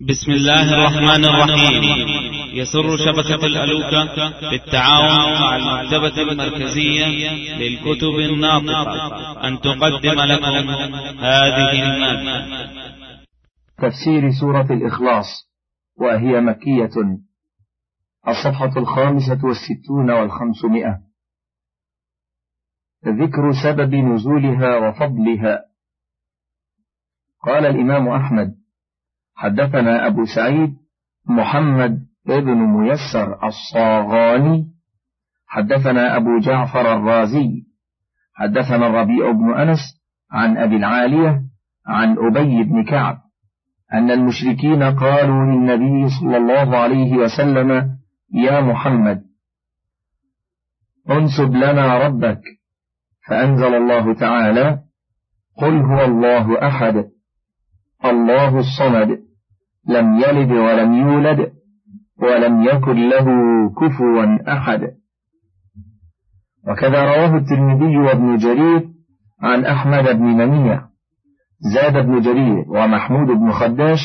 بسم الله الرحمن الرحيم. يسر شبكة الألوكة بالتعاون مع المكتبة المركزية للكتب الناطقة. أن تقدم لكم هذه المادة. تفسير سورة الإخلاص وهي مكية. الصفحة الخامسة والستون والخمسمائة. ذكر سبب نزولها وفضلها. قال الإمام أحمد حدثنا أبو سعيد محمد ابن ميسر الصاغاني. حدثنا أبو جعفر الرازي. حدثنا الربيع بن أنس عن أبي العالية عن أبي بن كعب أن المشركين قالوا للنبي صلى الله عليه وسلم يا محمد انسب لنا ربك. فأنزل الله تعالى قل هو الله أحد الله الصمد. لم يلد ولم يولد ولم يكن له كفوا أحد. وكذا رواه الترمذي وابن جرير عن أحمد بن منيع زاد بن جرير ومحمود بن خداش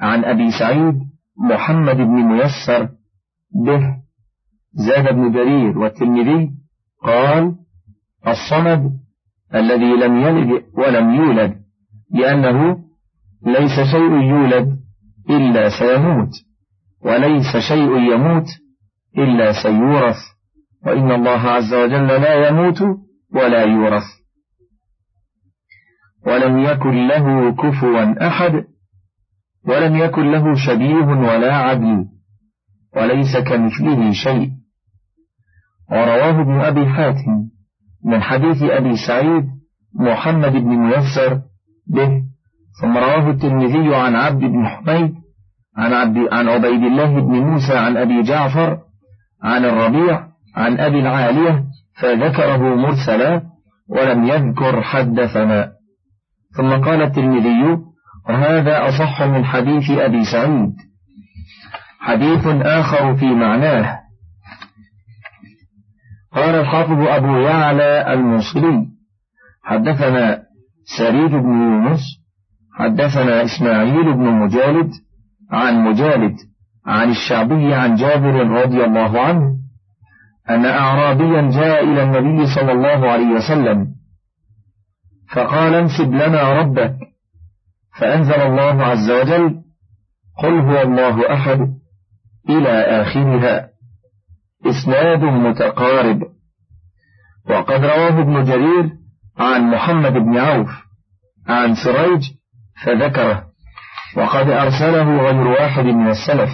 عن أبي سعيد محمد بن ميسر به. زاد بن جرير والترمذي قال الصمد الذي لم يلد ولم يولد لأنه ليس شيء يولد. إلا سيموت وليس شيء يموت إلا سيورث وإن الله عز وجل لا يموت ولا يورث. ولم يكن له كفوا أحد ولم يكن له شبيه ولا عدل وليس كمثله شيء. ورواه ابن أبي حاتم من حديث أبي سعيد محمد بن ميسر به ثم رواه الترمذي عن عبد بن حميد عن, عبد عن عبيد الله بن موسى عن أبي جعفر عن الربيع عن أبي العالية فذكره مرسلا ولم يذكر حدثنا. ثم قال الترمذي وهذا أصح من حديث أبي سعيد. حديث آخر في معناه. قال الحافظ أبو يعلى الموصلي حدثنا سريج بن يونس حدثنا إسماعيل بن مجالد عن مجالد عن الشعبي عن جابر رضي الله عنه أن أعرابيا جاء إلى النبي صلى الله عليه وسلم فقال انسب لنا ربك فأنزل الله عز وجل قل هو الله أحد إلى آخرها إسناد متقارب. وقد رواه ابن جرير عن محمد بن عوف عن سريج فذكره. وقد أرسله غير واحد من السلف.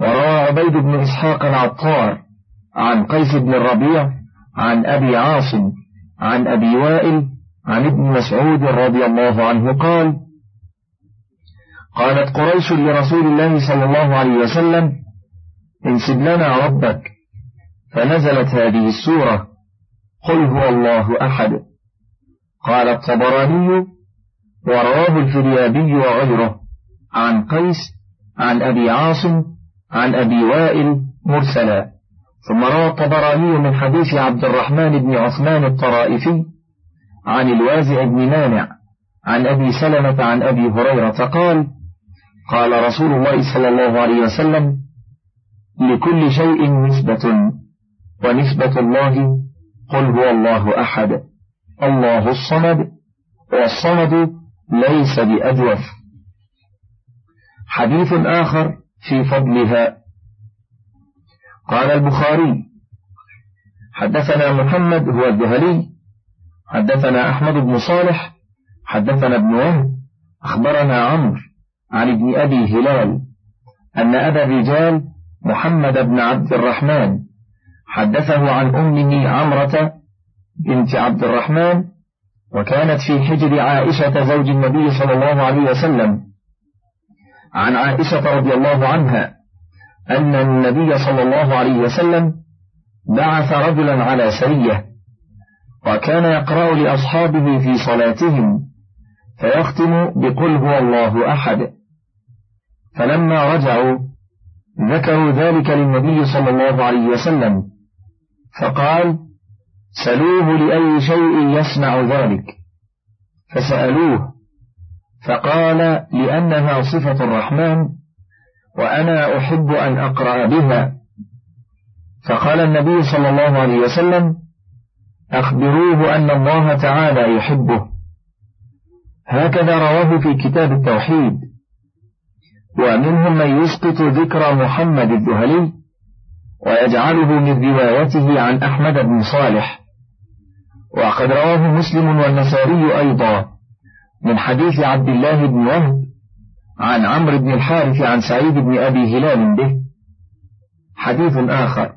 وروى عبيد بن إسحاق العطار عن قيس بن الربيع عن أبي عاصم عن أبي وائل عن ابن مسعود رضي الله عنه قال قالت قريش لرسول الله صلى الله عليه وسلم انسب لنا ربك. فنزلت هذه السورة قل هو الله أحد. قال الطبراني ورواه الفريابي وغيره عن قيس عن أبي عاصم عن أبي وائل مرسلا. ثم روى الطبراني من حديث عبد الرحمن بن عثمان الطرائفي عن الوازع بن مانع عن أبي سلمة عن أبي هريرة قال قال رسول الله صلى الله عليه وسلم لكل شيء نسبة ونسبة الله قل هو الله أحد الله الصمد والصمد ليس بأجوف. حديث آخر في فضلها. قال البخاري حدثنا محمد هو الذهلي حدثنا أحمد بن صالح حدثنا ابن وهب أخبرنا عمرو عن ابن أبي هلال أن أبا الرجال محمد بن عبد الرحمن حدثه عن أمه عمرة بنت عبد الرحمن وكانت في حجر عائشة زوج النبي صلى الله عليه وسلم. عن عائشة رضي الله عنها أن النبي صلى الله عليه وسلم بعث رجلا على سرية وكان يقرأ لأصحابه في صلاتهم فيختم بقل هو الله أحد. فلما رجعوا ذكروا ذلك للنبي صلى الله عليه وسلم فقال سلوه لأي شيء يسمع ذلك. فسألوه فقال لأنها صفة الرحمن وأنا أحب أن أقرأ بها. فقال النبي صلى الله عليه وسلم أخبروه أن الله تعالى يحبه. هكذا رواه في كتاب التوحيد. ومنهم من يسقط ذكر محمد الذهلي ويجعله من روايته عن أحمد بن صالح. وقد رواه مسلم والنسائي أيضا من حديث عبد الله بن وهب عن عمرو بن الحارث عن سعيد بن أبي هلال به. حديث آخر.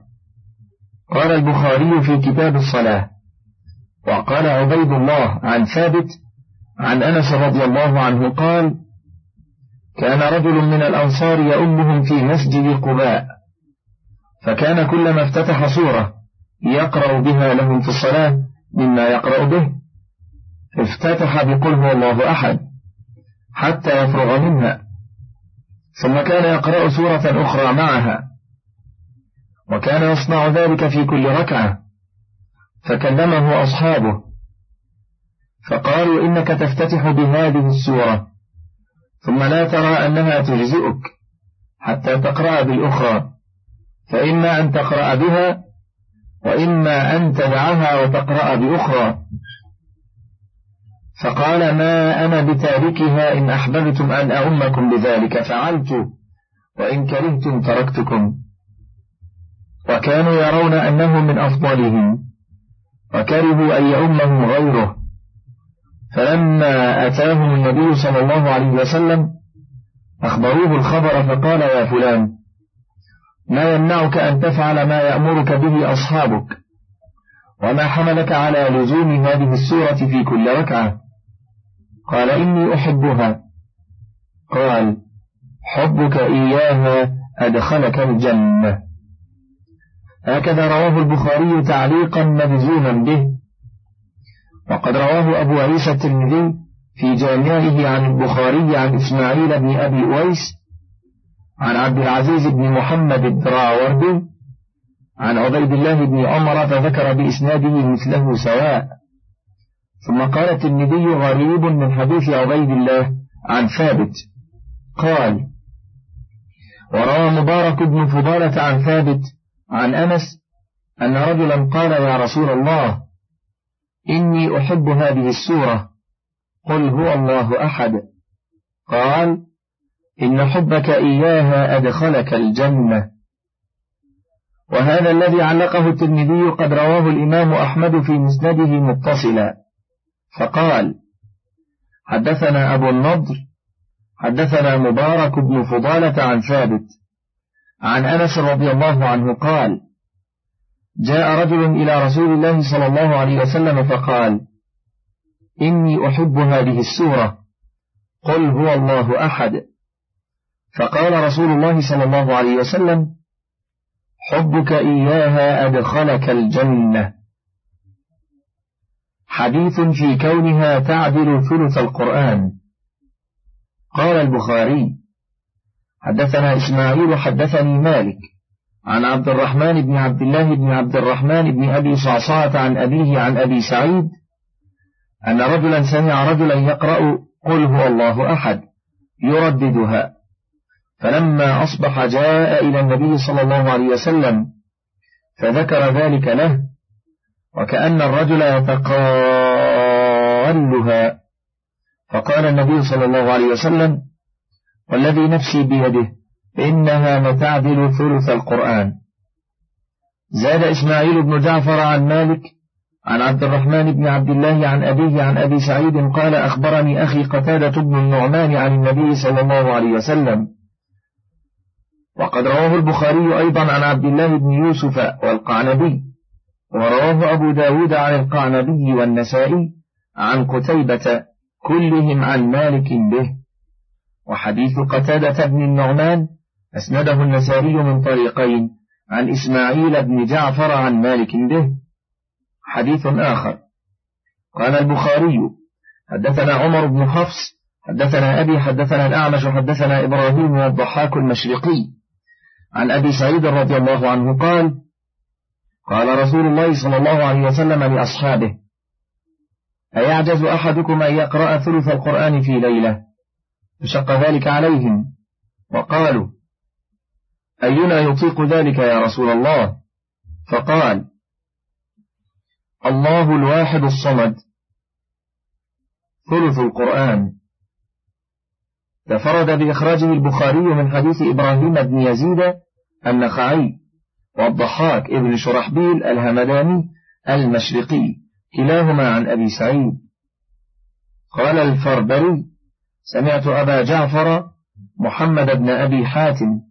قال البخاري في كتاب الصلاة. وقال عبيد الله عن ثابت عن أنس رضي الله عنه قال كان رجل من الأنصار يؤمهم في مسجد قباء. فكان كلما افتتح سورة يقرأ بها لهم في الصلاة مما يقرأ به. افتتح بقل هو الله أحد حتى يفرغ منها. ثم كان يقرأ سورة أخرى معها. وكان يصنع ذلك في كل ركعة. فكلمه أصحابه. فقالوا إنك تفتتح بهذه السورة. ثم لا ترى أنها تجزئك حتى تقرأ بالأخرى. فإما أن تقرأ بها وإما أن تدعها وتقرأ بأخرى. فقال ما أنا بتاركها إن أحببتم أن أؤمكم بذلك. فعلت وإن كرهتم تركتكم. وكانوا يرون أنه من أفضلهم وكرهوا أن يؤمهم غيره. فلما أتاهم النبي صلى الله عليه وسلم أخبروه الخبر فقال يا فلان ما يمنعك أن تفعل ما يأمرك به أصحابك وما حملك على لزوم هذه السورة في كل ركعة. قال إني أحبها. قال حبك إياها أدخلك الجنة. هكذا رواه البخاري تعليقا مجزوما به. وقد رواه أبو عيسى الترمذي في جامعه عن البخاري عن إسماعيل بن أبي أويس عن عبد العزيز بن محمد الدراوردي عن عبيد الله بن عمر فذكر بإسناده مثله سواء. ثم قال الترمذي غريب من حديث عبيد الله عن ثابت. قال وروى مبارك بن فضالة عن ثابت عن أنس أن رجلا قال يا رسول الله إني أحب هذه السورة. قل هو الله أحد. قال إن حبك إياها أدخلك الجنة. وهذا الذي علقه الترمذي قد رواه الإمام أحمد في مسنده متصلا. فقال حدثنا أبو النضر حدثنا مبارك بن فضالة عن ثابت عن أنس رضي الله عنه قال جاء رجل إلى رسول الله صلى الله عليه وسلم فقال إني أحب هذه السورة قل هو الله أحد. فقال رسول الله صلى الله عليه وسلم حبك إياها أدخلك الجنة. حديث في كونها تعدل ثلث القرآن. قال البخاري حدثنا إسماعيل حدثني مالك عن عبد الرحمن بن عبد الله بن عبد الرحمن بن أبي صعصعة عن أبيه عن أبي سعيد أن رجلا سمع رجلا يقرأ قل هو الله أحد يرددها. فلما أصبح جاء إلى النبي صلى الله عليه وسلم فذكر ذلك له وكأن الرجل يتقالها فقال النبي صلى الله عليه وسلم والذي نفسي بيده إنها لتعدل ثلث القرآن. زاد إسماعيل بن جعفر عن مالك عن عبد الرحمن بن عبد الله عن أبيه عن أبي سعيد قال أخبرني أخي قتادة بن النعمان عن النبي صلى الله عليه وسلم. وقد رواه البخاري أيضا عن عبد الله بن يوسف والقعنبي ورواه أبو داود عن القعنبي والنسائي عن قتيبة كلهم عن مالك به. وحديث قتادة بن النعمان أسنده النسائي من طريقين عن إسماعيل بن جعفر عن مالك به. حديث آخر. قال البخاري حدثنا عمر بن حفص حدثنا أبي حدثنا الأعمش حدثنا إبراهيم والضحاك المشرقي. عن أبي سعيد رضي الله عنه قال قال رسول الله صلى الله عليه وسلم لأصحابه أيعجز أحدكم أن يقرأ ثلث القرآن في ليلة؟ فشق ذلك عليهم وقالوا أينا يطيق ذلك يا رسول الله؟ فقال الله الواحد الصمد ثلث القرآن. تفرد بإخراجه البخاري من حديث إبراهيم بن يزيد النخعي والضحاك ابن شرحبيل الهمداني المشرقي كلاهما عن أبي سعيد. قال الفربري سمعت أبا جعفر محمد بن أبي حاتم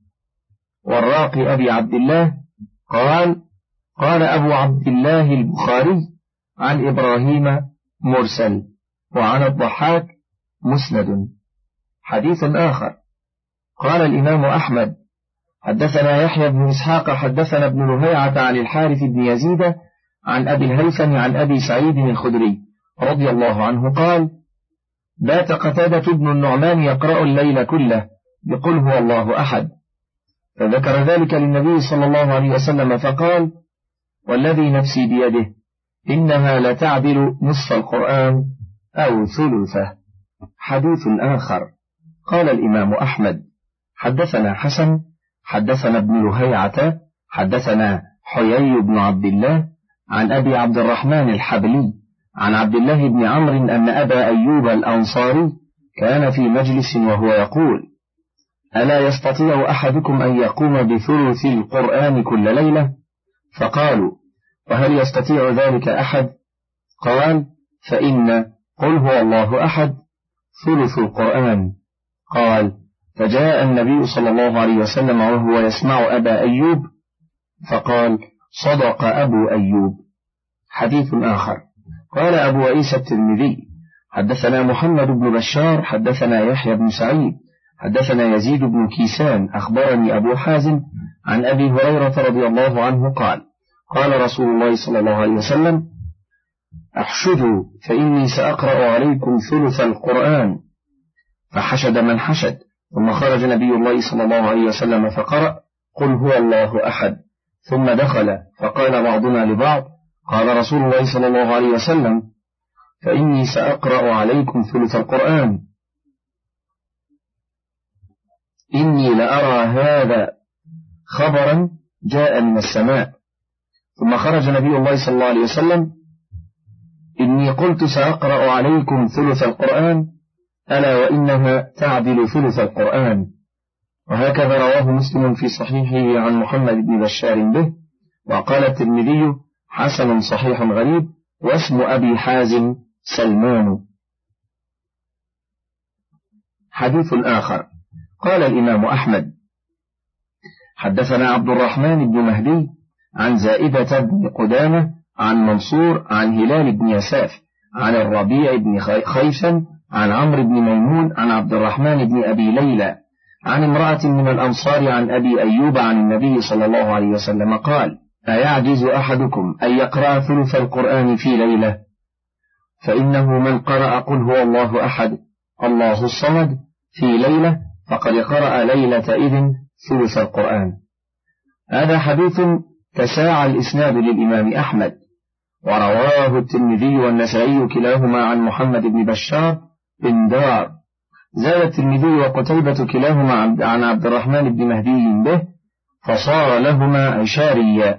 والراقي أبي عبد الله قال قال أبو عبد الله البخاري عن إبراهيم مرسل وعن الضحاك مسند. حديث آخر. قال الإمام أحمد حدثنا يحيى بن إسحاق حدثنا ابن لهيعة عن الحارث بن يزيد عن أبي الهيثم عن أبي سعيد الخدري رضي الله عنه قال بات قتادة بن النعمان يقرأ الليل كله بقل هو الله أحد. فذكر ذلك للنبي صلى الله عليه وسلم فقال والذي نفسي بيده إنها لتعدل نصف القرآن أو ثلثه. حديث آخر قال الإمام أحمد حدثنا حسن حدثنا ابن لهيعة حدثنا حيي بن عبد الله عن أبي عبد الرحمن الحبلي عن عبد الله بن عمرو أن أبا أيوب الأنصاري كان في مجلس وهو يقول ألا يستطيع أحدكم أن يقوم بثلث القرآن كل ليلة؟ فقالوا وهل يستطيع ذلك أحد؟ قال فإن قل هو الله أحد ثلث القرآن. قال فجاء النبي صلى الله عليه وسلم وهو يسمع أبا أيوب فقال صدق أبو أيوب. حديث آخر. قال أبو عيسى الترمذي حدثنا محمد بن بشار حدثنا يحيى بن سعيد حدثنا يزيد بن كيسان أخبرني أبو حازم عن أبي هريرة رضي الله عنه قال قال رسول الله صلى الله عليه وسلم أحشدوا فإني سأقرأ عليكم ثلث القرآن. فحشد من حشد. ثم خرج نبي الله صلى الله عليه وسلم فقرأ قل هو الله أحد. ثم دخل فقال بعضنا لبعض قال رسول الله صلى الله عليه وسلم فإني سأقرأ عليكم ثلث القرآن. إني لأرى هذا خبرا جاء من السماء. ثم خرج نبي الله صلى الله عليه وسلم إني قلت سأقرأ عليكم ثلث القرآن ألا وإنها تعدل ثلث القرآن. وهكذا رواه مسلم في صحيحه عن محمد بن بشار به وقال الترمذي حسن صحيح غريب واسم أبي حازم سلمان. حديث آخر. قال الإمام أحمد حدثنا عبد الرحمن بن مهدي عن زائدة بن قدامة عن منصور عن هلال بن يساف عن الربيع بن خيثم عن عمرو بن ميمون عن عبد الرحمن بن أبي ليلى عن امرأة من الأنصار عن أبي أيوب عن النبي صلى الله عليه وسلم قال أيعجز أحدكم أن يقرأ ثلث القرآن في ليلة؟ فإنه من قرأ قل هو الله أحد الله الصمد في ليلة فقد قرأ ليلة إذن ثلث القرآن. هذا حديث تساعى الإسناد للإمام أحمد ورواه الترمذي والنسائي كلاهما عن محمد بن بشار بن دار. زاد الترمذي وقتيبة كلاهما عن عبد الرحمن بن مهدي به فصار لهما عشاريا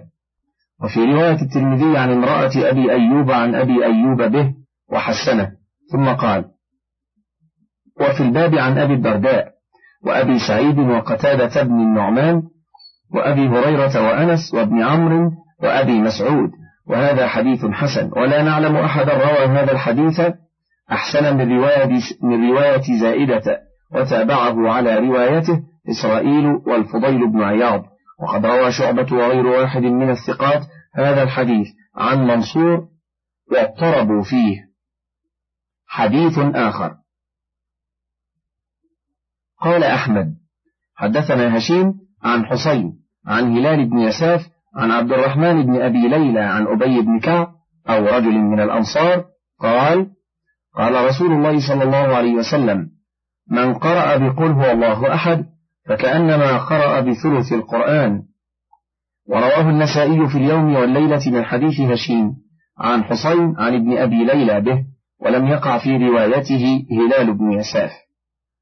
وفي رواية الترمذي عن امرأة أبي أيوب عن أبي أيوب به وحسنه. ثم قال وفي الباب عن أبي الدرداء وأبي سعيد وقتادة بن النعمان وأبي هريرة وأنس وابن عمرو وأبي مسعود وهذا حديث حسن. ولا نعلم أحدا روى هذا الحديث أحسن من رواية, من رواية زائدة وتابعه على روايته إسرائيل والفضيل بن عياض. وقد روى شعبة وغير واحد من الثقات هذا الحديث عن منصور واضطربوا فيه. حديث آخر. قال أحمد حدثنا هشيم عن حسين عن هلال بن يساف عن عبد الرحمن بن أبي ليلى عن أبي بن كعب أو رجل من الأنصار قال قال رسول الله صلى الله عليه وسلم من قرأ بقل هو الله أحد فكأنما قرأ بثلث القرآن. ورواه النسائي في اليوم والليلة من حديث هشيم عن حسين عن ابن أبي ليلى به ولم يقع في روايته هلال بن يساف.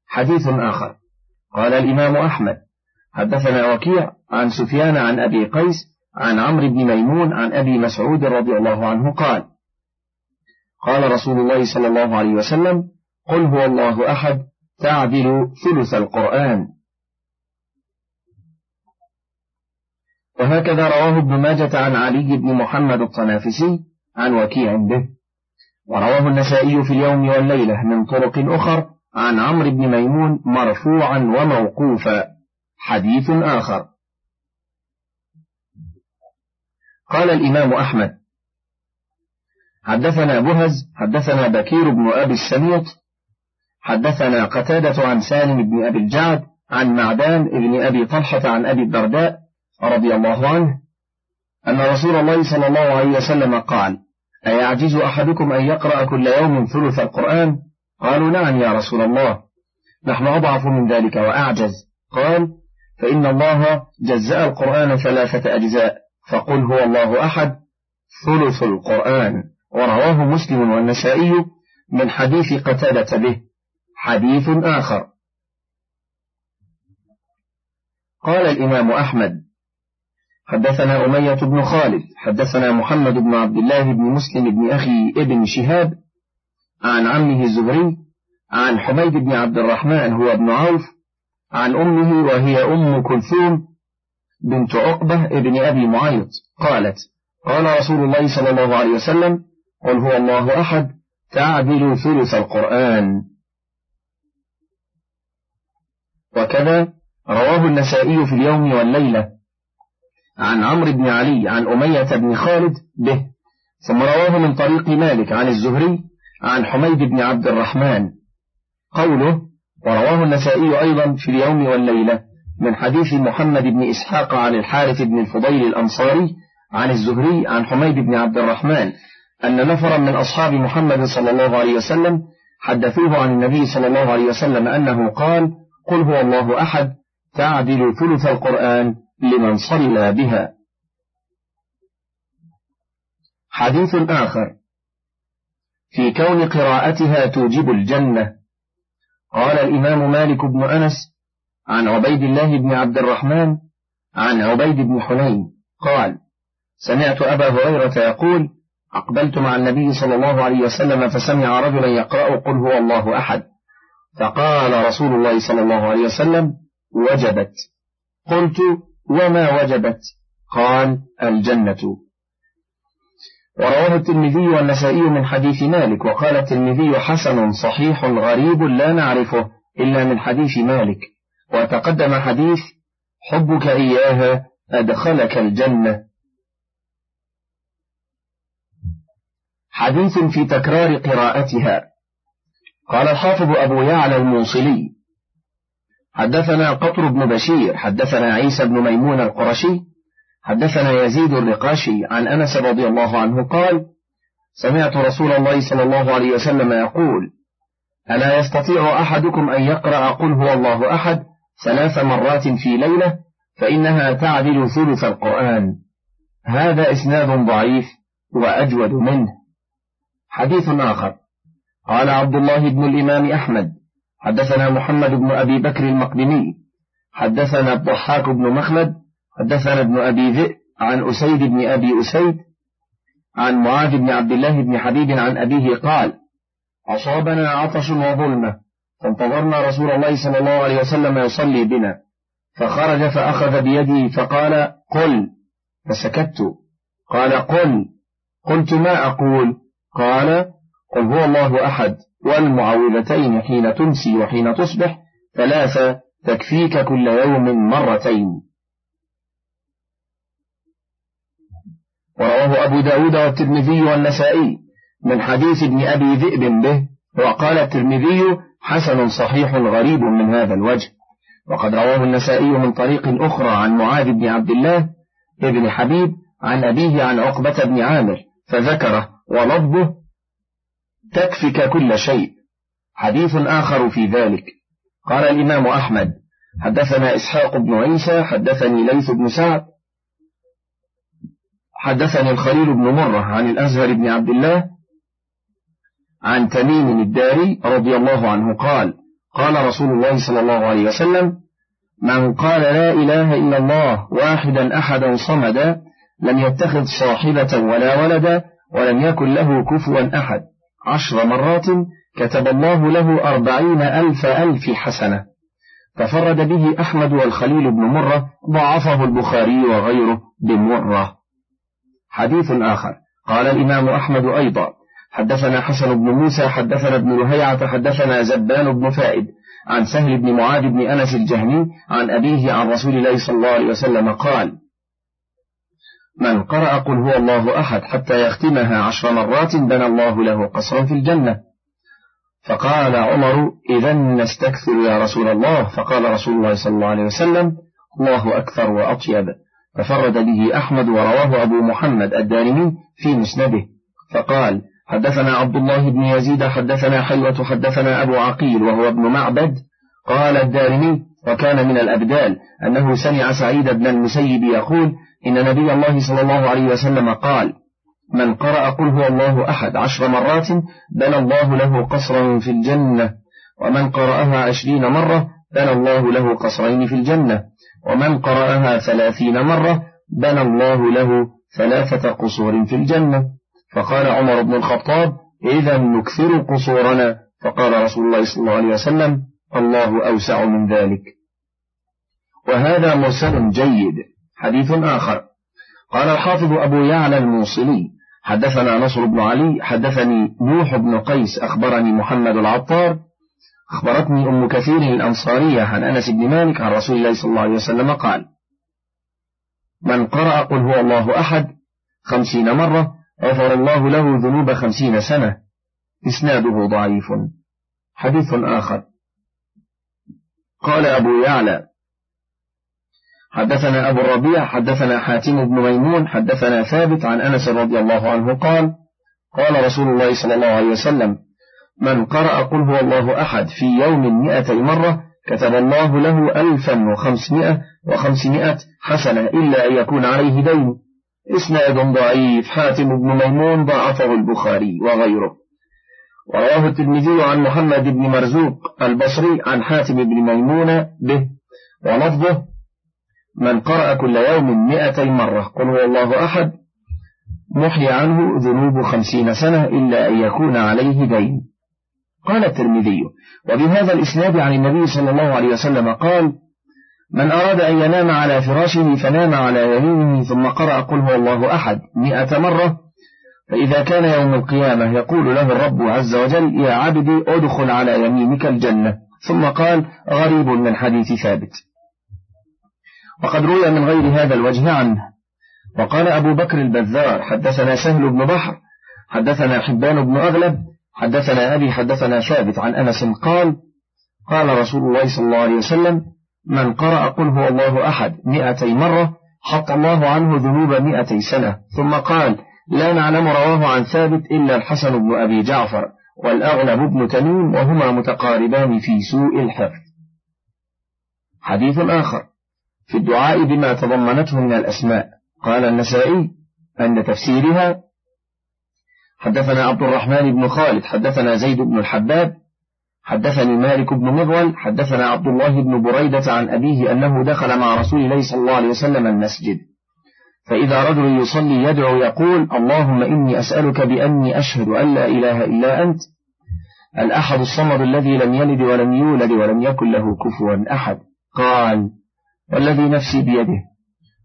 حديث آخر. قال الإمام أحمد حدثنا وكيع عن سفيان عن أبي قيس عن عمرو بن ميمون عن أبي مسعود رضي الله عنه قال قال رسول الله صلى الله عليه وسلم قل هو الله أحد تعدل ثلث القرآن. وهكذا رواه ابن ماجة عن علي بن محمد الطنافسي عن وكيع به. ورواه النسائي في اليوم والليلة من طرق أخر عن عمرو بن ميمون مرفوعا وموقوفا. حديث آخر. قال الإمام أحمد حدثنا بهز حدثنا بكير بن أبي السميط حدثنا قتادة عن سالم بن أبي الجعد عن معدان بن أبي طلحة عن أبي الدرداء رضي الله عنه أن رسول الله صلى الله عليه وسلم قال أيعجز أحدكم أن يقرأ كل يوم ثلث القرآن؟ قالوا نعم يا رسول الله. نحن أضعف من ذلك وأعجز. قال فإن الله جزأ القرآن ثلاثة أجزاء فقل هو الله أحد ثلث القرآن. ورواه مسلم والنسائي من حديث قتادة به. حديث آخر. قال الإمام أحمد حدثنا أمية بن خالد حدثنا محمد بن عبد الله بن مسلم بن أخي ابن شهاب عن عمه الزهري عن حميد بن عبد الرحمن هو ابن عوف عن أمه وهي أم كلثوم بنت عقبة ابن أبي معيط. قالت قال رسول الله صلى الله عليه وسلم قل هو الله أحد تعدل ثلث القرآن. وكذا رواه النسائي في اليوم والليلة. عن عمرو بن علي عن أمية بن خالد به. ثم رواه من طريق مالك عن الزهري عن حميد بن عبد الرحمن. قوله ورواه النسائي أيضا في اليوم والليلة من حديث محمد بن إسحاق عن الحارث بن الفضيل الأنصاري عن الزهري عن حميد بن عبد الرحمن. أن نفرا من أصحاب محمد صلى الله عليه وسلم حدثوه عن النبي صلى الله عليه وسلم أنه قال قل هو الله أحد تعدل ثلث القرآن لمن صلى بها. حديث آخر. في كون قراءتها توجب الجنة. قال الإمام مالك بن أنس عن عبيد الله بن عبد الرحمن عن عبيد بن حنين قال سمعت أبا هريرة يقول أقبلت مع النبي صلى الله عليه وسلم فسمع رجلا يقرأ قل هو الله أحد. فقال رسول الله صلى الله عليه وسلم وجبت. قلت وما وجبت؟ قال الجنة. ورواه الترمذي والنسائي من حديث مالك وقال الترمذي حسن صحيح غريب لا نعرفه إلا من حديث مالك. وتقدم حديث حبك إياها أدخلك الجنة. حديث في تكرار قراءتها. قال الحافظ أبو يعلى الموصلي حدثنا قطر بن بشير حدثنا عيسى بن ميمون القرشي حدثنا يزيد الرقاشي عن أنس رضي الله عنه قال سمعت رسول الله صلى الله عليه وسلم يقول ألا يستطيع أحدكم أن يقرأ قل هو الله أحد ثلاث مرات في ليلة فإنها تعدل ثلث القرآن؟ هذا إسناد ضعيف وأجود منه. حديث آخر. قال عبد الله بن الإمام أحمد حدثنا محمد بن أبي بكر المقدمي حدثنا الضحاك بن مخلد حدثنا ابن أبي ذئب عن أسيد بن أبي أسيد عن معاذ بن عبد الله بن حبيب عن أبيه قال أصابنا عطش وظلمة فانتظرنا رسول الله صلى الله عليه وسلم يصلي بنا فخرج فأخذ بيدي فقال قل فسكت. قال قل قلت ما أقول؟ قال قل هو الله أحد والمعوذتين حين تمسي وحين تصبح ثلاثة تكفيك كل يوم مرتين. ورواه أبو داود والترمذي والنسائي من حديث ابن أبي ذئب به وقال الترمذي حسن صحيح غريب من هذا الوجه. وقد رواه النسائي من طريق أخرى عن معاذ بن عبد الله ابن حبيب عن أبيه عن عقبة بن عامر فذكره. ولفظه تكفك كل شيء. حديث آخر في ذلك. قال الإمام أحمد حدثنا إسحاق بن عيسى حدثني ليث بن سعد حدثني الخليل بن مرة عن الأزهر بن عبد الله عن تميم الداري رضي الله عنه قال قال رسول الله صلى الله عليه وسلم من قال لا إله إلا الله واحدا أحدا صمدا لم يتخذ صاحبة ولا ولدا ولم يكن له كفوا أحد. عشر مرات كتب الله له أربعين ألف ألف حسنة. تفرد به أحمد والخليل بن مرة ضعفه البخاري وغيره بمرة. حديث آخر. قال الإمام أحمد أيضا حدثنا حسن بن موسى حدثنا ابن لهيعة حدثنا زبان بن فائد. عن سهل بن معاذ بن أنس الجهمي عن أبيه عن رسول الله صلى الله عليه وسلم قال من قرأ قل هو الله أحد حتى يختمها عشر مرات بنى الله له قصرا في الجنة. فقال عمر إذا نستكثر يا رسول الله. فقال رسول الله صلى الله عليه وسلم الله أكثر وأطيب. ففرد به أحمد ورواه أبو محمد الدارمي في مسنده. فقال حدثنا عبد الله بن يزيد حدثنا حلوة حدثنا أبو عقيل وهو ابن معبد. قال الدارمي وكان من الأبدال أنه سمع سعيد بن المسيب يقول إن نبي الله صلى الله عليه وسلم قال من قرأ قل هو الله أحد عشر مرات بنى الله له قصرا في الجنة ومن قرأها عشرين مرة بنى الله له قصرين في الجنة ومن قرأها ثلاثين مرة بنى الله له ثلاثة قصور في الجنة. فقال عمر بن الخطاب إذا نكثر قصورنا. فقال رسول الله صلى الله عليه وسلم الله أوسع من ذلك. وهذا مرسل جيد. حديث آخر. قال الحافظ أبو يعلى الموصلي حدثنا نصر بن علي حدثني نوح بن قيس أخبرني محمد العطار أخبرتني أم كثير الأنصارية عن أنس بن مالك عن رسول الله صلى الله عليه وسلم قال من قرأ قل هو الله أحد خمسين مرة غفر الله له ذنوب خمسين سنة. إسناده ضعيف. حديث آخر. قال أبو يعلى حدثنا أبو الربيع حدثنا حاتم بن ميمون حدثنا ثابت عن أنس رضي الله عنه قال قال رسول الله صلى الله عليه وسلم من قرأ قل هو الله أحد في يوم مئة مرة كتب الله له ألفا وخمسمائة وخمسمائة حسنة إلا أن يكون عليه دين. إسناد ضعيف حاتم بن ميمون ضعفه البخاري وغيره. ورواه الترمذي عن محمد بن مرزوق البصري عن حاتم بن ميمون به ولفظه من قرأ كل يوم مئتي مرة. قل هو الله أحد. محي عنه ذنوب خمسين سنة إلا أن يكون عليه دين. قال الترمذي. وبهذا الإسناد عن النبي صلى الله عليه وسلم قال من أراد أن ينام على فراشه فنام على يمينه ثم قرأ قل هو الله أحد مئة مرة. فإذا كان يوم القيامة يقول له الرب عز وجل يا عبدي أدخل على يمينك الجنة. ثم قال غريب من حديث ثابت. وقد روي من غير هذا الوجه عنه. وقال أبو بكر البذار حدثنا سهل بن بحر حدثنا حبان بن أغلب حدثنا أبي حدثنا ثابت عن أنس قال قال رسول الله صلى الله عليه وسلم من قرأ قل هو الله أحد مئتي مرة حط الله عنه ذنوب مئتي سنة. ثم قال لا نعلم رواه عن ثابت إلا الحسن بن أبي جعفر والأغلب بن تميم وهما متقاربان في سوء الحفظ. حديث آخر. في الدعاء بما تضمنته من الأسماء. قال النسائي أن تفسيرها حدثنا عبد الرحمن بن خالد حدثنا زيد بن الحباب حدثني مالك بن مغول حدثنا عبد الله بن بريدة عن أبيه أنه دخل مع رسول الله صلى الله عليه وسلم المسجد. فإذا رجل يصلي يدعو يقول اللهم إني أسألك بأني أشهد أن لا إله إلا أنت الأحد الصمد الذي لم يلد ولم يولد ولم يكن له كفوا أحد. قال والذي نفسي بيده.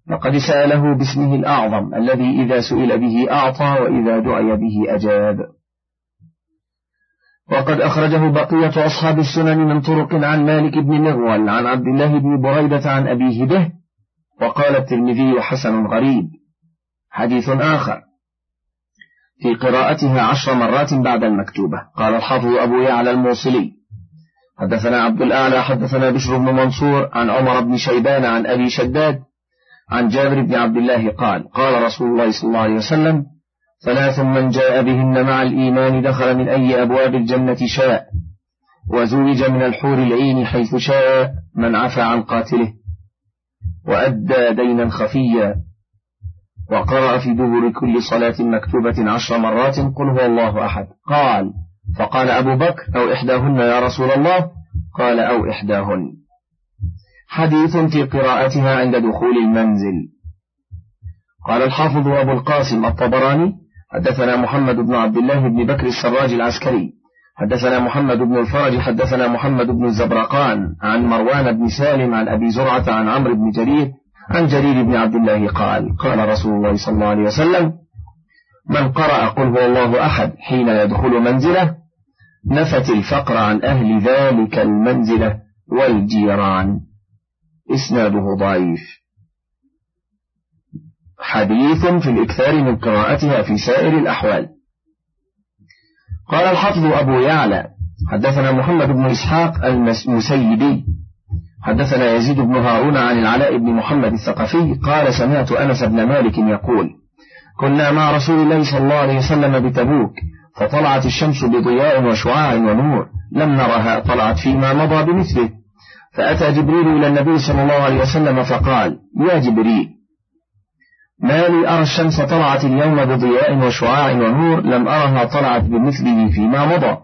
لقد سأله باسمه الأعظم الذي إذا سئل به أعطى وإذا دعي به أجاب. وقد أخرجه بقية أصحاب السنن من طرق عن مالك بن مغول عن عبد الله بن بريدة عن أبيه به وقال الترمذي حسن غريب. حديث آخر. في قراءتها عشر مرات بعد المكتوبة. قال الحافظ أبو يعلى الموصلي. حدثنا عبد الأعلى حدثنا بشر بن منصور عن عمر بن شيبان عن أبي شداد عن جابر بن عبد الله قال قال رسول الله صلى الله عليه وسلم ثلاث من جاء بهن مع الإيمان دخل من أي أبواب الجنة شاء وزوج من الحور العين حيث شاء من عفى عن قاتله وأدى دينا خفيا وقرأ في دبر كل صلاة مكتوبة عشر مرات قل هو الله أحد. قال فقال أبو بكر أو إحداهن يا رسول الله؟ قال أو إحداهن. حديث في قراءتها عند دخول المنزل. قال الحافظ أبو القاسم الطبراني حدثنا محمد بن عبد الله بن بكر السراج العسكري. حدثنا محمد بن الفرج حدثنا محمد بن الزبرقان عن مروان بن سالم عن أبي زرعة عن عمرو بن جرير عن جرير بن عبد الله قال قال رسول الله صلى الله عليه وسلم من قرأ قل هو الله أحد حين يدخل منزله نفت الفقر عن أهل ذلك المنزلة والجيران. إسناده ضعيف. حديث في الإكثار من قراءتها في سائر الأحوال. قال الحفظ أبو يعلى حدثنا محمد بن إسحاق المسيبي. حدثنا يزيد بن هارون عن العلاء بن محمد الثقفي. قال سمعت أنس بن مالك يقول كنا مع رسول الله صلى الله عليه وسلم بتبوك فطلعت الشمس بضياء وشعاع ونور. لم نرها طلعت فيما مضى بمثله. فأتى جبريل إلى النبي صلى الله عليه وسلم فقال يا جبريل ما لي أرى الشمس طلعت اليوم بضياء وشعاع ونور لم أرها طلعت بمثله فيما مضى.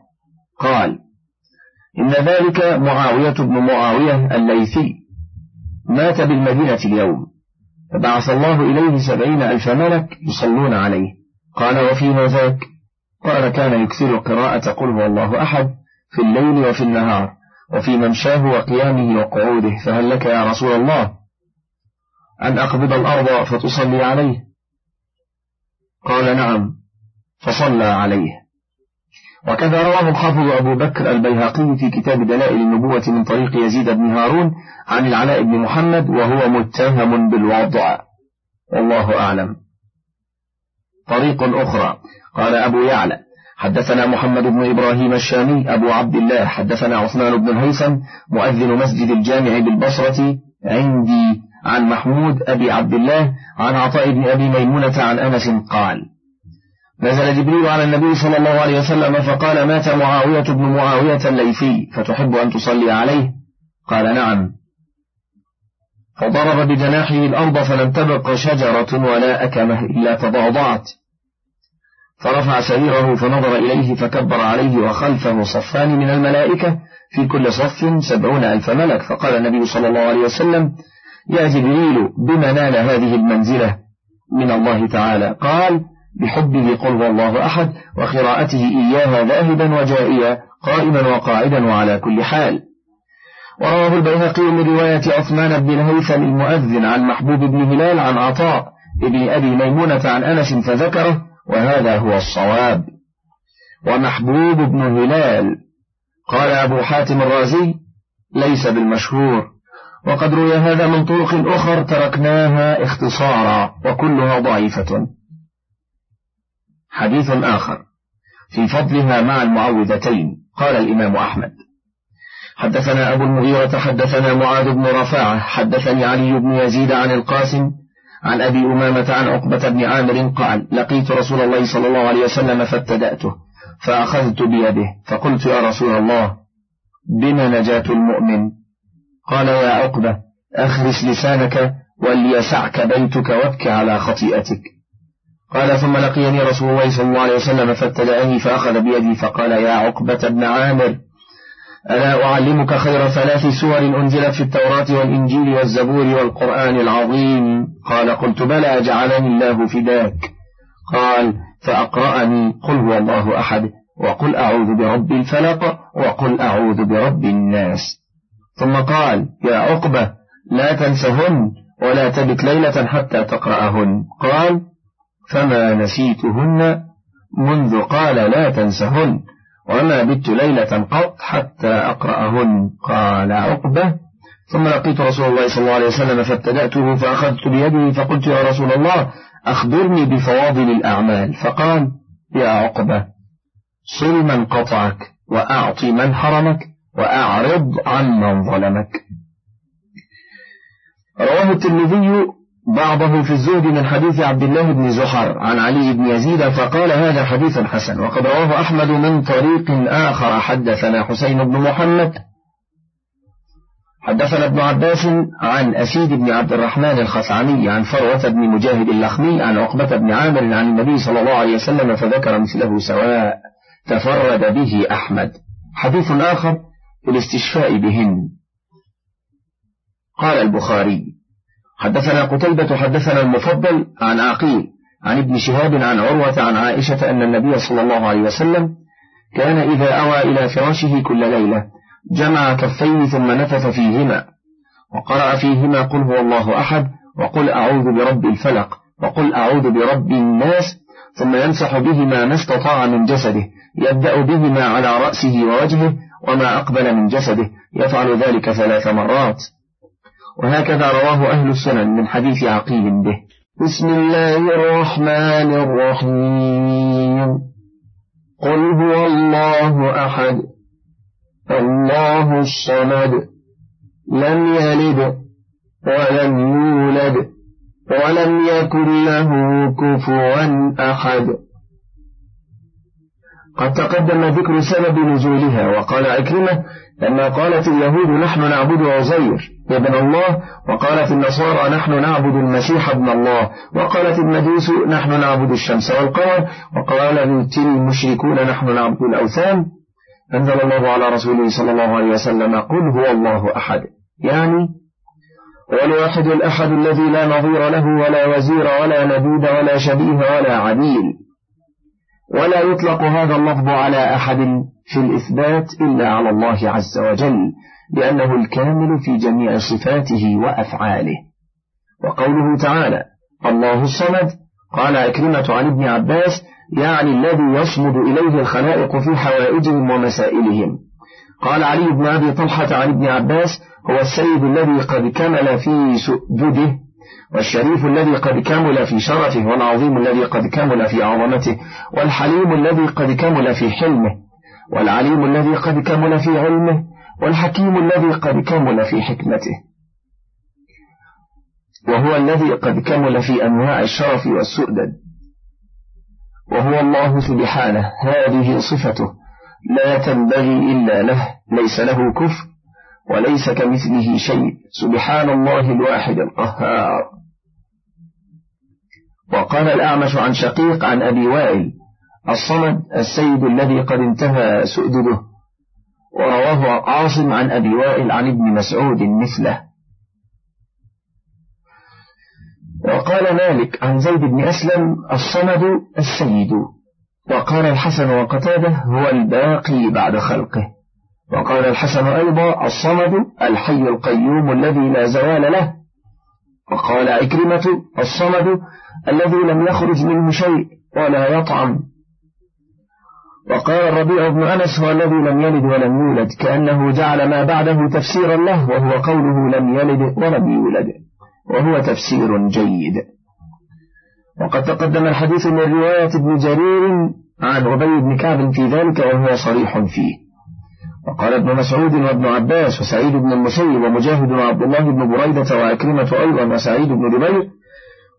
قال إن ذلك معاوية بن معاوية الليثي. مات بالمدينة اليوم. فبعث الله إليه سبعين ألف ملك يصلون عليه. قال وفيما ذاك؟ قال كان يكثر قراءة قل هو الله أحد في الليل وفي النهار وفي ممشاه وقيامه وقعوده فهل لك يا رسول الله أن أقبض الأرض فتصلي عليه؟ قال نعم فصلى عليه. وكذا رواه الحافظ أبو بكر البيهقي في كتاب دلائل النبوة من طريق يزيد بن هارون عن العلاء بن محمد وهو متهم بالوضع. والله أعلم. طريق أخرى. قال أبو يعلى حدثنا محمد بن إبراهيم الشامي أبو عبد الله حدثنا عثمان بن الهيثم مؤذن مسجد الجامع بالبصرة عندي عن محمود أبي عبد الله عن عطاء بن أبي ميمونة عن أنس قال نزل جبريل على النبي صلى الله عليه وسلم فقال مات معاوية بن معاوية الليثي فتحب أن تصلي عليه؟ قال نعم. فضرب بجناحه الأرض فلم تبق شجرة ولا أكمه إلا تضاضعت فرفع سريره فنظر إليه فكبر عليه وخلفه صفان من الملائكة في كل صف سبعون ألف ملك. فقال النبي صلى الله عليه وسلم يا جبريل بما نال هذه المنزلة من الله تعالى؟ قال بحبه قل الله أحد وقراءته إياها ذاهبا وجائيا قائما وقاعدا وعلى كل حال. ورواه البيهقي من رواية عثمان بن الهيثم المؤذن عن محبوب بن هلال عن عطاء ابن أبي ميمونة عن أنس فذكره وهذا هو الصواب. ومحبوب بن هلال قال أبو حاتم الرازي ليس بالمشهور. وقد روي هذا من طرق أخر تركناها اختصارا وكلها ضعيفة. حديث آخر في فضلها مع المعوذتين قال الإمام أحمد. حدثنا أبو المغيرة حدثنا معاذ بن رفاعة حدثني علي بن يزيد عن القاسم عن أبي أمامة عن عقبة بن عامر قال لقيت رسول الله صلى الله عليه وسلم فابتدأته فأخذت بيده فقلت يا رسول الله بما نجاة المؤمن؟ قال يا عقبة أخرس لسانك وليسعك بيتك وابك على خطيئتك. قال ثم لقيني رسول الله صلى الله عليه وسلم فابتدأني فأخذ بيدي فقال يا عقبة بن عامر ألا أعلمك خير ثلاث سور أنزلت في التوراة والإنجيل والزبور والقرآن العظيم؟ قال قلت بلى جعلني الله فداك. قال فأقرأني قل هو الله أحد وقل أعوذ برب الفلق وقل أعوذ برب الناس. ثم قال يا عقبة لا تنسهن ولا تبت ليلة حتى تقرأهن. قال فما نسيتهن منذ قال لا تنسهن. وما بت ليلة قط حتى أقرأهن. قال عقبة. ثم لقيت رسول الله صلى الله عليه وسلم فابتدأته فأخذت بيده فقلت يا رسول الله أخبرني بفواضل الأعمال. فقال يا عقبة صل من قطعك وأعطي من حرمك وأعرض عن من ظلمك. رواه الترمذي بعضه في الزهد من حديث عبد الله بن زحر عن علي بن يزيد فقال هذا حديث حسن وقد رواه أحمد من طريق آخر حدثنا حسين بن محمد. حدثنا ابن عباس عن أسيد بن عبد الرحمن الخثعمي عن فروة بن مجاهد اللخمي عن عقبة بن عامر عن النبي صلى الله عليه وسلم فذكر مثله سواء تفرد به أحمد. حديث آخر الاستشفاء بهن. قال البخاري حدثنا قتيبة حدثنا المفضل عن عقيل عن ابن شهاب عن عروة عن عائشة أن النبي صلى الله عليه وسلم كان إذا أوى إلى فراشه كل ليلة جمع كفيه ثم نفث فيهما وقرأ فيهما قل هو الله أحد وقل أعوذ برب الفلق وقل أعوذ برب الناس ثم يمسح بهما ما استطاع من جسده يبدأ بهما على رأسه ووجهه وما أقبل من جسده يفعل ذلك ثلاث مرات. وهكذا رواه أهل السنن من حديث عقيل به. بسم الله الرحمن الرحيم. قل هو الله أحد. الله الصمد. لم يلد ولم يولد ولم يكن له كفوا أحد. قد تقدم ذكر سبب نزولها وقال عكرمة لما قالت اليهود نحن نعبد عزير ابن الله وقالت النصارى نحن نعبد المسيح ابن الله وقالت المجوس نحن نعبد الشمس والقمر وقال المشركون نحن نعبد الأوثان. أنزل الله على رسوله صلى الله عليه وسلم قل هو الله أحد. يعني هو الواحد الأحد الذي لا نظير له ولا وزير ولا نديد ولا شبيه ولا عديل. ولا يطلق هذا اللفظ على أحد. في الإثبات إلا على الله عز وجل لأنه الكامل في جميع صفاته وأفعاله. وقوله تعالى الله الصمد قال أكرمة عن ابن عباس يعني الذي يصمد إليه الخلائق في حوائجهم ومسائلهم. قال علي بن أبي طلحة عن ابن عباس هو السيد الذي قد كمل في سؤدده والشريف الذي قد كمل في شرفه والعظيم الذي قد كمل في عظمته والحليم الذي قد كمل في حلمه. والعليم الذي قد كمل في علمه والحكيم الذي قد كمل في حكمته. وهو الذي قد كمل في أنواع الشرف والسؤدد. وهو الله سبحانه هذه صفته. لا تنبغي إلا له ليس له كفر وليس كمثله شيء. سبحان الله الواحد القهار. وقال الأعمش عن شقيق عن أبي وائل الصمد السيد الذي قد انتهى سؤدده. ورواه عاصم عن أبي وائل عن ابن مسعود مثله. وقال مالك عن زيد بن أسلم الصمد السيد. وقال الحسن وقتاده هو الباقي بعد خلقه. وقال الحسن أيضا الصمد الحي القيوم الذي لا زوال له. وقال عكرمة الصمد الذي لم يخرج منه شيء ولا يطعم. وقال الربيع بن أنس هو الذي لم يلد ولم يولد كأنه جعل ما بعده تفسيرا له وهو قوله لم يلد ولم يولد وهو تفسير جيد. وقد تقدم الحديث من رواية ابن جرير عن أبي بن كعب في ذلك وهو صريح فيه. وقال ابن مسعود وابن عباس وسعيد بن المسيب ومجاهد وعبد الله بن بريدة وأكرمة أيضا وسعيد بن جبير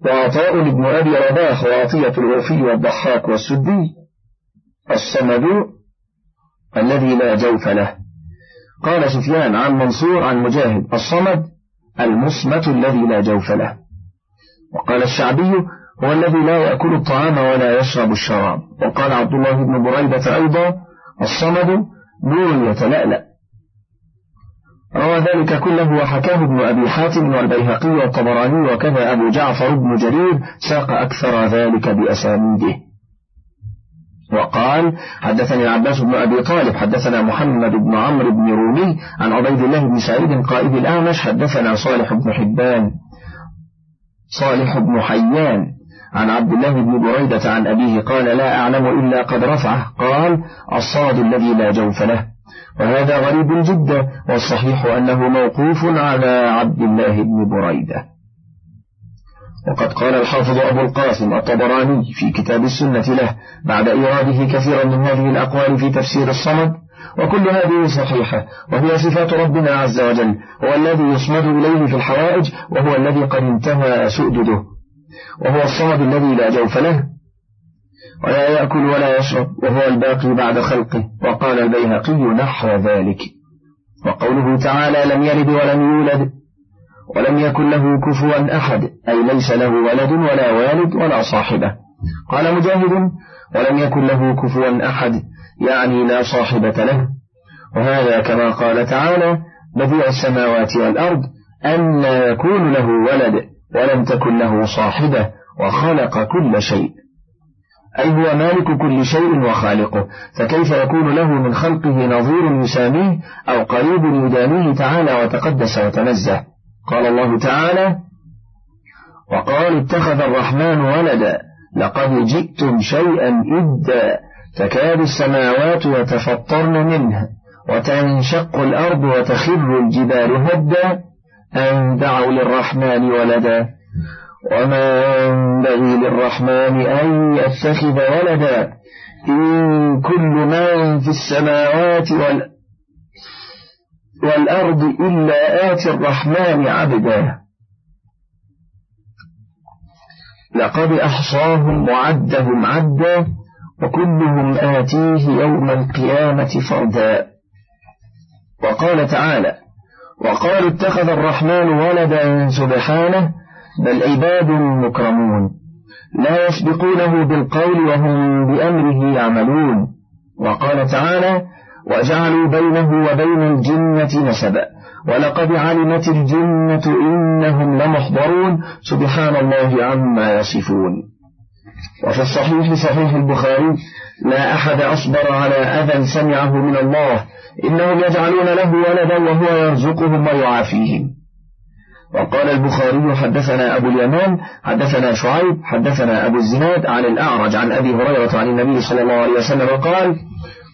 وعطاء بن أبي رباح وعطية الوفي والضحاك والسدي الصمد الذي لا جوف له. قال سفيان عن منصور عن مجاهد الصمد المصمت الذي لا جوف له. وقال الشعبي هو الذي لا يأكل الطعام ولا يشرب الشراب. وقال عبد الله بن بريدة أيضا الصمد نور يتلألأ. روى ذلك كله وحكاه ابن أبي حاتم والبيهقي والطبراني وكذا أبو جعفر بن جرير ساق أكثر ذلك بأسانيده. وقال حدثني العباس بن أبي طالب حدثنا محمد بن عمرو بن رومي عن عبيد الله بن سعيد قائد الأعمش حدثنا صالح بن حبان صالح بن حيان عن عبد الله بن بريدة عن أبيه قال لا أعلم إلا قد رفعه. قال الصاد الذي لا جوف له. وهذا غريب جدا والصحيح أنه موقوف على عبد الله بن بريدة. وقد قال الحافظ أبو القاسم الطبراني في كتاب السنة له بعد إيراده كثيرا من هذه الأقوال في تفسير الصمد وكل هذه صحيحة وهي صفات ربنا عز وجل هو الذي يصمد إليه في الحوائج وهو الذي قد انتهى سؤدده وهو الصمد الذي لا جوف له ولا يأكل ولا يشرب وهو الباقي بعد خلقه وقال البيهقي نحو ذلك وقوله تعالى لم يلد ولم يولد ولم يكن له كفوا أحد أي ليس له ولد ولا والد ولا صاحبة. قال مجاهد ولم يكن له كفوا أحد يعني لا صاحبة له. وهذا كما قال تعالى بديع السماوات والأرض أن يكون له ولد ولم تكن له صاحبة وخلق كل شيء. أي هو مالك كل شيء وخالقه فكيف يكون له من خلقه نظير يساميه أو قريب يدانيه تعالى وتقدس وتنزه؟ قال الله تعالى وقال اتخذ الرحمن ولدا لقد جئتم شيئا إدا تكاد السماوات يتفطرن منه وتنشق الأرض وتخر الجبال هدا أن دعوا للرحمن ولدا وما ينبغي للرحمن أن يتخذ ولدا إن كل من في السماوات والأرض إلا آتي الرحمن عبدا. لقد أحصاهم وعدهم عدا وكلهم آتيه يوم القيامة فردا. وقال تعالى وقالوا اتخذ الرحمن ولدا سبحانه بل عباد مكرمون. لا يسبقونه بالقول وهم بأمره يعملون. وقال تعالى وجعلوا بينه وبين الجنة نسبا ولقد علمت الجنة إنهم لمحضرون. سبحان الله عما يصفون. وفي الصحيح صحيح البخاري لا أحد أصبر على أذى سمعه من الله. إنهم يجعلون له ولدا وهو يرزقهم ويعافيهم. وقال البخاري حدثنا أبو اليمان حدثنا شعيب حدثنا أبو الزناد عن الأعرج عن أبي هريرة عن النبي صلى الله عليه وسلم قال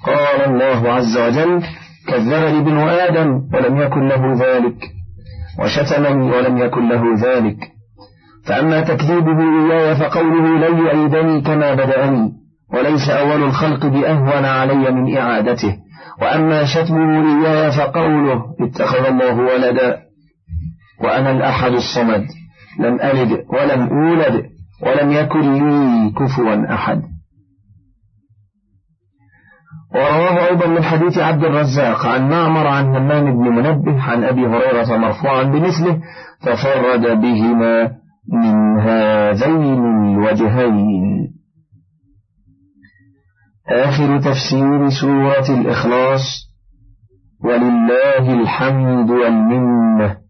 قال الله عز وجل كذبني ابن آدم ولم يكن له ذلك وشتمني ولم يكن له ذلك. فأما تكذيبه إياي فقوله لن يعيدني كما بدأني وليس أول الخلق بأهون علي من إعادته. وأما شتمه إياي فقوله اتخذ الله ولدا وأنا الأحد الصمد لم ألد ولم أولد ولم يكن لي كفوا أحد. ورواه أيضا من حديث عبد الرزاق عن معمر عن همام بن منبه عن أبي هريرة مرفوعا بمثله ففرد بهما من هذين الوجهين. آخر تفسير سورة الإخلاص ولله الحمد والمنة